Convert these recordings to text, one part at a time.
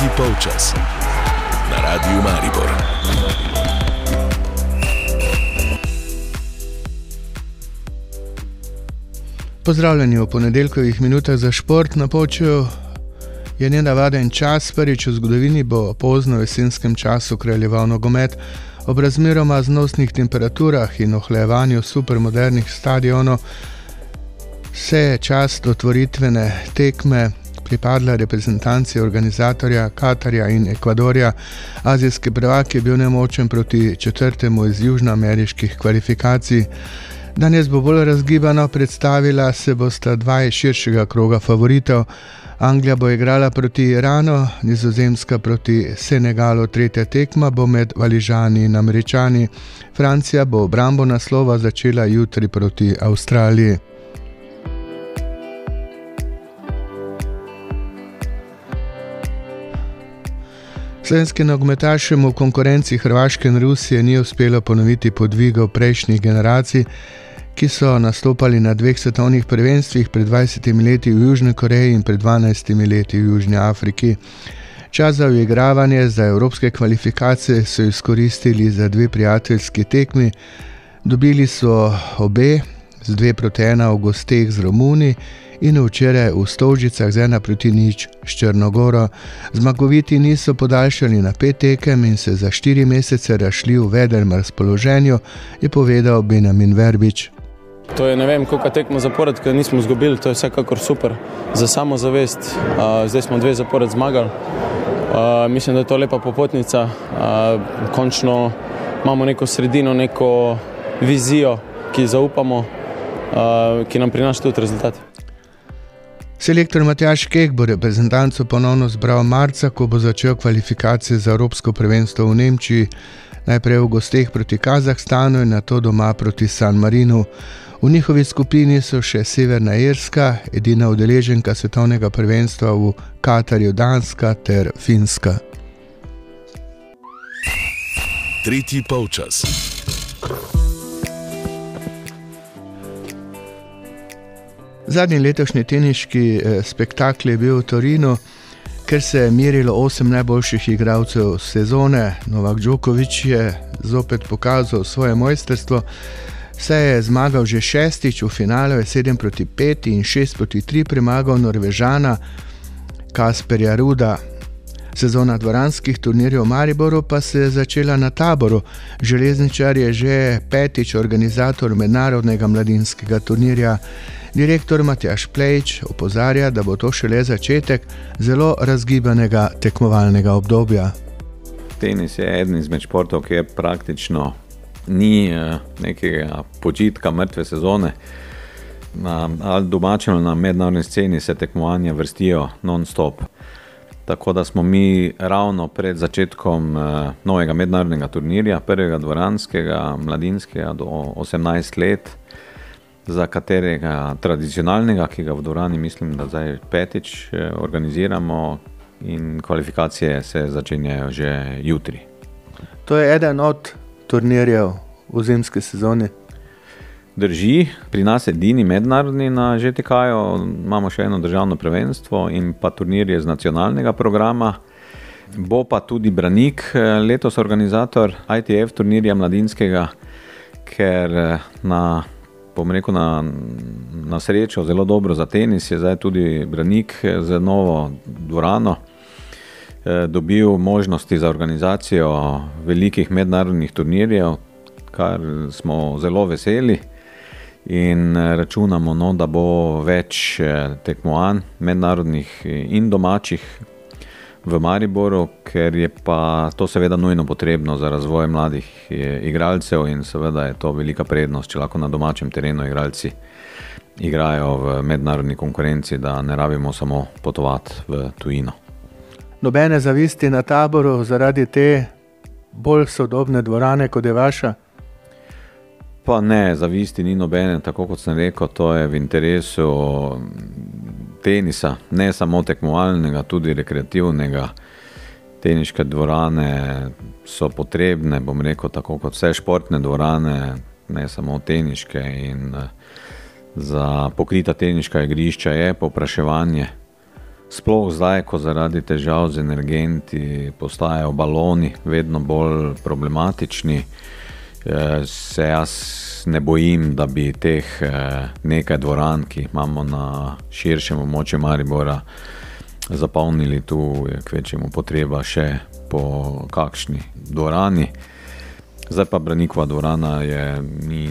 Tretji polčas na Radiu Maribor. Pozdravljeni v ponedeljkovih minutah za šport na počju. Je nenavaden čas, prvič v zgodovini bo pozno jesenskem času kraljeval nogomet. Ob razmeroma znosnih temperaturah in ohlajevanju supermodernih stadionov se je čas otvoritvene tekme pripadla reprezentanci organizatorja Katarja in Ekvadorja. Azijski prvak je bil nemočen proti četrtemu iz južnoameriških kvalifikacij. Danes bo bolj razgibano predstavila se bosta dva iz širšega kroga favoritov. Anglija bo igrala proti Iranu, Nizozemska proti Senegalu, tretja tekma bo med Valižani in Američani. Francija bo obrambo naslova začela jutri proti Avstraliji. Slovenskim nogometašem v konkurenci Hrvaške in Rusije ni uspelo ponoviti podvigov prejšnjih generacij, ki so nastopali na dveh svetovnih prvenstvih pred 20 leti v Južni Koreji in pred 12 leti v Južni Afriki. Čas za uigravanje za evropske kvalifikacije so izkoristili za dve prijateljski tekmi. Dobili so obe, z dve proti ena v gosteh z Romuni in včeraj v Stovžicah z ena proti nič s Črnogoro. Zmagoviti niso podaljšali na pet tekem in se za štiri mesece rašli v vedrem razpoloženju, je povedal Benjamin Verbič. To je ne vem, koliko tekmo zapored, ker nismo izgubili, to je vsekakor super za samozavest. Zdaj smo dve zapored zmagali. Mislim, da je to lepa popotnica. Končno imamo neko sredino, neko vizijo, ki zaupamo, ki nam prinaša tudi rezultate. Selektor Matjaš Kek bo reprezentanco ponovno zbral marca, ko bo začel kvalifikacije za Evropsko prvenstvo v Nemčiji, najprej v gosteh proti Kazahstanu in nato doma proti San Marinu. V njihovi skupini so še Severna Irska, edina udeleženka svetovnega prvenstva v Katarju, Danska ter Finska. Tretji polčas. Zadnji letošnji teniški spektakel je bil v Torinu, ker se je merilo osem najboljših igralcev sezone. Novak Djokovič je zopet pokazal svoje mojstrstvo. Se je zmagal že šestič v finalu, je 7 proti 5 in 6 proti 3 premagal Norvežana Kasperja Ruda. Sezona dvoranskih turnirjev v Mariboru pa se je začela na taboru. Železničar je že petič organizator mednarodnega mladinskega turnirja. Direktor Matjaš Plejč opozarja, da bo to šele začetek zelo razgibanega tekmovalnega obdobja. Tenis je eden izmed športov, ki je praktično ni nekega počitka, mrtve sezone. Na domačem ali na mednarodni sceni se tekmovanja vrstijo non-stop. Tako da smo mi ravno pred začetkom novega mednarodnega turnirja, prvega dvoranskega, mladinskega do osemnajst let, za katerega tradicionalnega, ki ga v dvorani mislim, da zdaj petič organiziramo, in kvalifikacije se začenjajo že jutri. To je eden od turnirjev v zimski sezoni. Drži, pri nas edini mednarodni na ŽTK-ju, imamo še eno državno prvenstvo in pa turnirje z nacionalnega programa. Bo pa tudi Branik letos organizator ITF turnirja mladinskega, ker na, bom rekel, na, na srečo zelo dobro za tenis je zdaj tudi Branik z novo dvorano dobil možnosti za organizacijo velikih mednarodnih turnirjev, kar smo zelo veseli. In računamo, no, da bo več tekmovanj, mednarodnih in domačih v Mariboru, ker je pa to seveda nujno potrebno za razvoj mladih igralcev in seveda je to velika prednost, če lahko na domačem terenu igralci igrajo v mednarodni konkurenci, da ne rabimo samo potovati v tujino. Nobene zavisti na taboru zaradi te bolj sodobne dvorane, kot je vaša? Pa ne, zavisti ni nobene, tako kot sem rekel, to je v interesu tenisa, ne samo tekmovalnega, tudi rekreativnega. Teniške dvorane so potrebne, bom rekel, tako kot vse športne dvorane, ne samo teniške, in za pokrita teniška igrišča je povpraševanje. Sploh zdaj, ko zaradi težav z energenti postajajo baloni vedno bolj problematični, eh, se jaz ne bojim, da bi teh eh, nekaj dvoran, ki jih imamo na širšem območju Maribora, zapolnili tu, kvečemu potreba še po kakšni dvorani. Zdaj pa Branikova dvorana je ni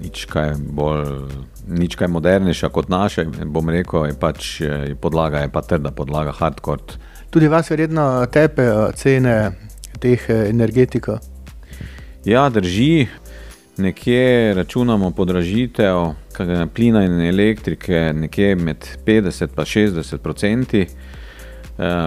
nič kaj bolj, nič kaj modernejša kot naša, bom rekel, je pač je podlaga, je pa trda podlaga, hardcore. Tudi vas verjetno tepe cene teh energetikov? Ja, drži. Nekje računamo podražitev plina in elektrike, nekje med 50 in 60 odstotki.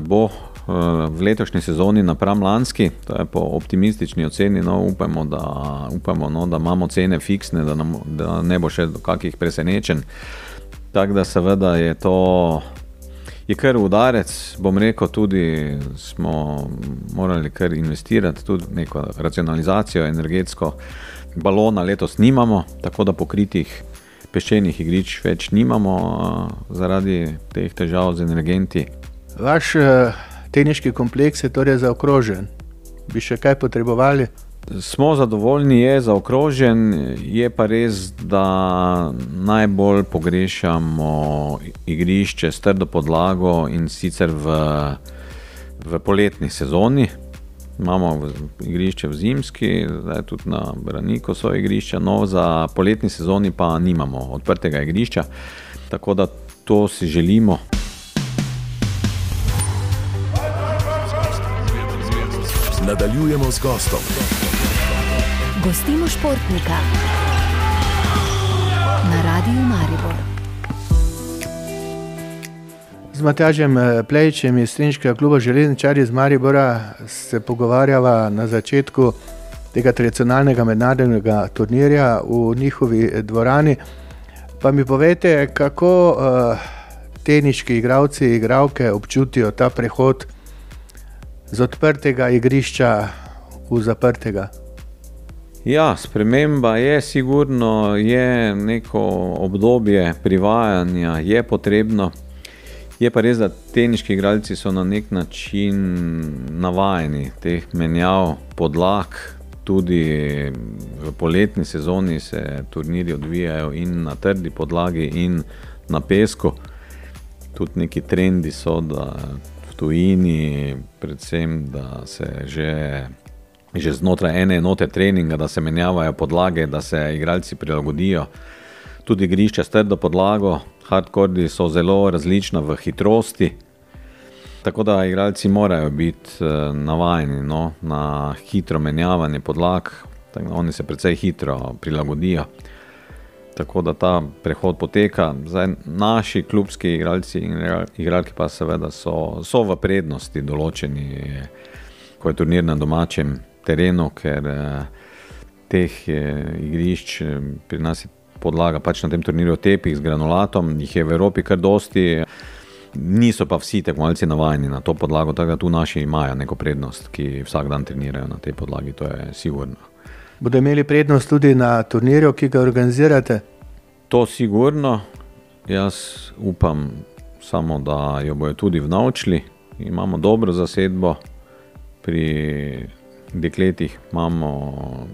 Bo v letošnji sezoni napram lanski, to je po optimistični oceni, no, upamo, da, upamo no, da imamo cene fiksne, da, nam, da ne bo še do kakih presenečenj. Tako da seveda je to je kar udarec, bom rekel, tudi smo morali kar investirati, tudi neko racionalizacijo energetsko. Balona letos nimamo, tako da pokritih peščenih igrišč več nimamo zaradi teh težav z energenti. Vaš teniški kompleks je torej zaokrožen. Bi še kaj potrebovali? Smo zadovoljni, je zaokrožen, je pa res, da najbolj pogrešamo igrišče s trdo podlago in sicer v, v poletni sezoni. Imamo igrišče v zimski, zdaj tudi na Braniku so igrišča, no za poletni sezoni pa nimamo odprtega igrišča, tako da to si želimo. Nadaljujemo z gostom. Gostimo športnika na Radiu Maribor. Z Matjažem Plejčem iz Strinškega kluba Železničarji iz Maribora se pogovarjava na začetku tega tradicionalnega mednarodnega turnirja v njihovi dvorani. Pa mi povete, kako uh, teniški igravci, igravke občutijo ta prehod z odprtega igrišča v zaprtega. Ja, sprememba je sigurno, je neko obdobje privajanja, je potrebno. Je pa res, da teniški igralci so na nek način navajeni teh menjav podlag. Tudi v poletni sezoni se turniri odvijajo in na trdi podlagi, in na pesku. Tudi neki trendi so, da tujini, predvsem da se že, že znotraj ene enote treninga, da se menjavajo podlage, da se igralci prilagodijo. Tudi igrišča s trdo podlago, hardcore so zelo različna v hitrosti. Tako da igralci morajo biti eh, navajeni no, na hitro menjavanje podlag, oni se precej hitro prilagodijo tako da ta prehod poteka. Zdaj, naši klubski igralci in igralke pa seveda so, so v prednosti določeni, ko je turnir na domačem terenu, ker teh igrišč pri nas je podlaga pač na tem turnirju tepih z granulatom, jih je v Evropi kar dosti. Niso pa vsi tekmovalci navajeni na to podlago, tako da tu naši imajo neko prednost, ki vsak dan trenirajo na tej podlagi, to je sigurno. Bodo imeli prednost tudi na turnirju, ki ga organizirate? To sigurno. Jaz upam samo, da jo bojo tudi vnaučili. Imamo dobro zasedbo, pri dekletih imamo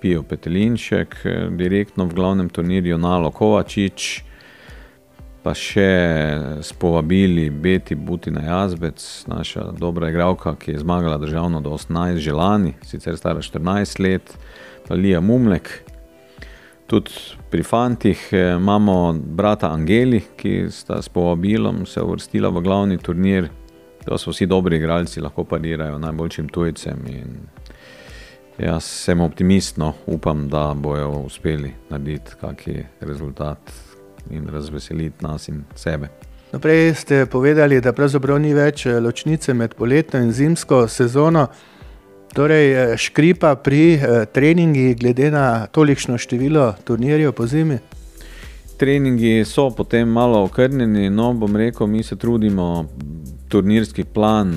Pijo Petelinšek, direktno v glavnem turnirju Nalo Kovačič, pa še s povabili Beti Butina Jazbec, naša dobra igralka, ki je zmagala državno do 18 želani, sicer stara 14 let, pa Lija Mumlek. Tudi pri fantih eh, imamo brata Angeli, ki sta s povabilom se uvrstila v glavni turnir. To so vsi dobri igralci, lahko parirajo najboljšim tujcem. Jaz sem optimistno, upam, da bojo uspeli narediti kakšen rezultat in razveseliti nas in sebe. Naprej ste povedali, da pravzaprav ni več eh, ločnice med poletno in zimsko sezono. Torej, eh, škripa pri eh, treningih, glede na tolikšno število turnirjev po zimi. Treningi so potem malo okrnjeni, no bom rekel, mi se trudimo turnirski plan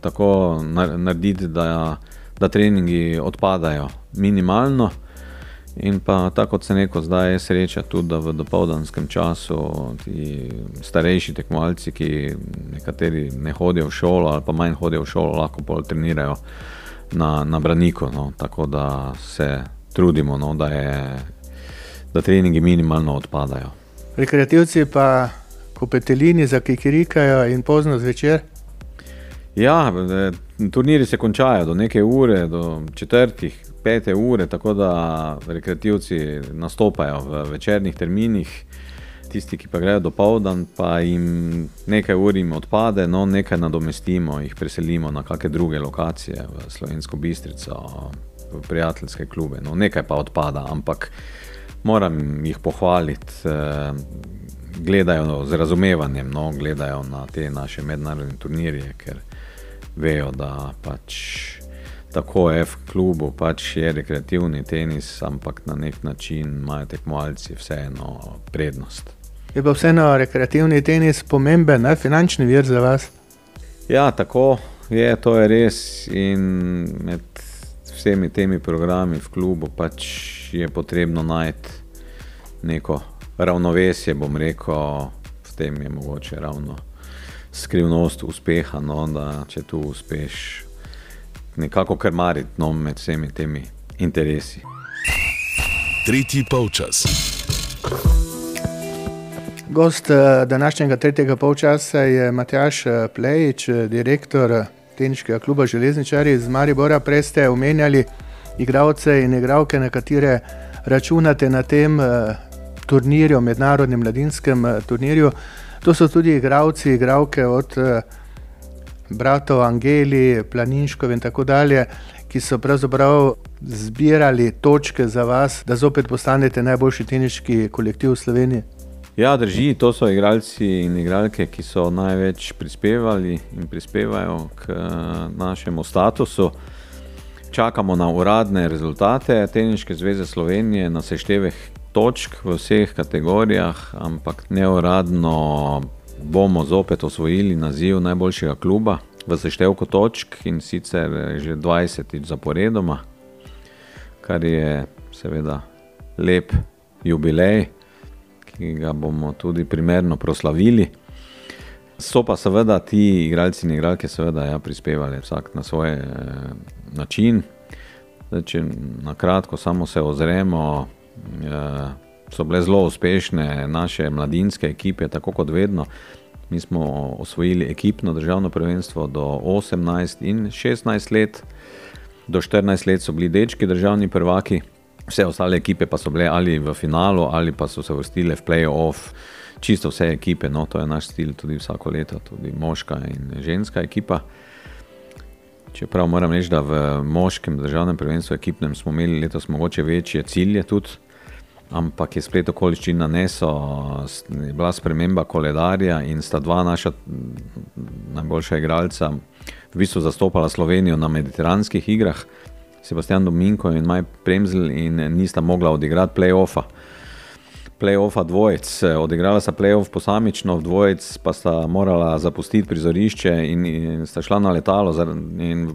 tako narediti, da, da treningi odpadajo minimalno. In pa tako kot se neko zdaj je sreča, tudi da v dopoldanskem času ti starejši tekmovalci, ki nekateri ne hodijo v šolo ali pa manj hodijo v šolo, lahko bolj trenirajo na, na braniku. No. Tako da se trudimo, no, da, je, da treningi minimalno odpadajo. Rekreativci pa kopetelini zakikirikajo in pozno zvečer. Ja, e, turniri se končajo do neke ure, do četrtih, pete ure, tako da rekreativci nastopajo v večernih terminih. Tisti, ki pa grejo do povdan, pa jim nekaj ur jim odpade, no nekaj nadomestimo, jih preselimo na kakšne druge lokacije, v Slovensko bistrico, v prijateljske klube. No, nekaj pa odpada, ampak moram jih pohvaliti. Eh, gledajo z razumevanjem, no, gledajo na te naše mednarodne turnirje, ker vejo, da pač tako je v klubu, pač je rekreativni tenis, ampak na nek način imajo tekmovalci vseeno prednost. Je pa vseeno rekreativni tenis pomemben, ne finančni vir za vas? Ja, tako je, to je res. In med vsemi temi programi v klubu pač je potrebno najti neko ravnovesje, bom rekel, v tem je mogoče ravno skrivnost uspeha, no, da če tu uspeš nekako krmariti no, med vsemi temi interesi. Tretji polčas. Gost eh, današnjega tretjega polčasa je Matjaš eh, Plejič, eh, direktor Teniškega kluba Železničari iz Maribora. Prej ste omenjali igralce in igralke, na katere računate na tem turnirju, mednarodnem mladinskem turnirju. To so tudi igravci, igravke od bratov Angeli, Planinškov in tako dalje, ki so pravzaprav zbirali točke za vas, da zopet postanete najboljši teniški kolektiv v Sloveniji. Ja, drži, to so igralci in igralke, ki so največ prispevali in prispevajo k našemu statusu. Čakamo na uradne rezultate Teniške zveze Slovenije, na seštevek točk v vseh kategorijah, ampak neuradno bomo zopet osvojili naziv najboljšega kluba v seštevku točk in sicer že 20 zaporedoma, kar je seveda lep jubilej, ki ga bomo tudi primerno proslavili. So pa seveda ti igralci in igralke seveda ja, prispevali vsak na svoj eh, način. Zdaj, če na kratko samo se ozremo, so bile zelo uspešne naše mladinske ekipe, tako kot vedno. Mi smo osvojili ekipno državno prvenstvo do 18 in 16 let, do 14 let so bili dečki državni prvaki, vse ostale ekipe pa so bile ali v finalu ali pa so se vrstile v playoff. Čisto vse ekipe, no, to je naš stil tudi vsako leto, tudi moška in ženska ekipa. Čeprav moram reči, da v moškem državnem prvenstvu ekipnem smo imeli letos mogoče večje cilje tudi ampak je splet okoliščin nanesel, je bila sprememba koledarja in sta dva naša najboljša igralca v bistvu zastopala Slovenijo na mediteranskih igrah, Sebastian Dominko in Maj Premzel in nista mogla odigrati play-offa. Play-offa dvojec, odigrala sta play-off posamično, dvojec pa sta morala zapustiti prizorišče in, in sta šla na letalo in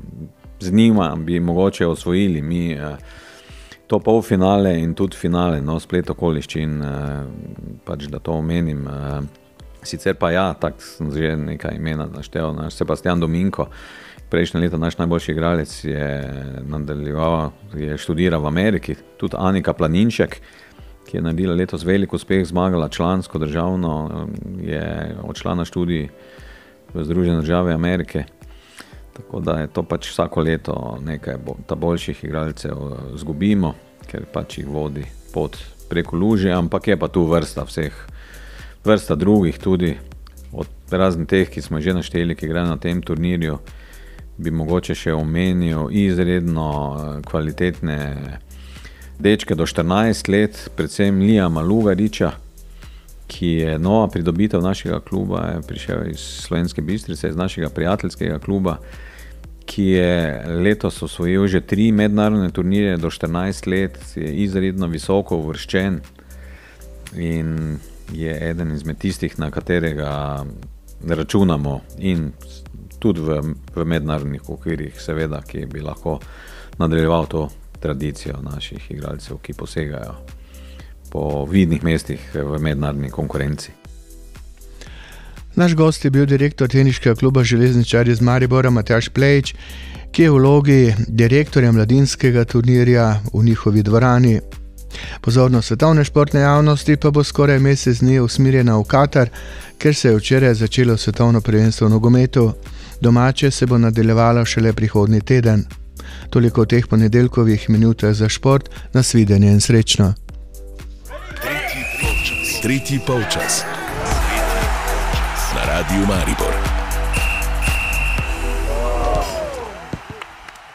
z njima bi mogoče osvojili mi eh, to polfinale in tudi finale, no, splet okoliščin, eh, pač da to omenim. Eh, sicer pa ja, tako sem že nekaj imena naštel, naš Sebastian Dominko, prejšnje leto naš najboljši igralec je nadaljeval, je študiral v Ameriki, tudi Anika Planinček, ki je naredila letos velik uspeh, zmagala člansko državno, eh, je odšla na študij v Združene države Amerike. Tako da je to pač vsako leto nekaj bo, boljših igralcev izgubimo, ker pač jih vodi pot preko luže, ampak je pa tu vrsta vseh, vrsta drugih tudi, od raznih teh, ki smo že našteli, ki grejo na tem turnirju, bi mogoče še omenil izredno eh, kvalitetne dečke do 14 let, predvsem Lija Malugariča, ki je nova pridobitev našega kluba, je prišel iz Slovenske bistrice, iz našega prijateljskega kluba, ki je letos osvojil že tri mednarodne turnirje do 14 let, je izredno visoko uvrščen in je eden izmed tistih, na katerega računamo in tudi v, v mednarodnih okvirih, seveda, ki bi lahko nadaljeval to tradicijo naših igralcev, ki posegajo po vidnih mestih v mednarodni konkurenci. Naš gost je bil direktor teniškega kluba Železničar iz Maribora Matjaš Plejč, ki je v vlogi direktorja mladinskega turnirja v njihovi dvorani. Pozornost svetovne športne javnosti pa bo skoraj mesec dni usmerjena v Katar, ker se je včeraj začelo svetovno prvenstvo v nogometu. Domače se bo nadaljevalo šele prihodnji teden. Toliko o teh ponedeljkovih minutah za šport, nasvidenje in srečno. Tretji polčas. Na radiju Maribor.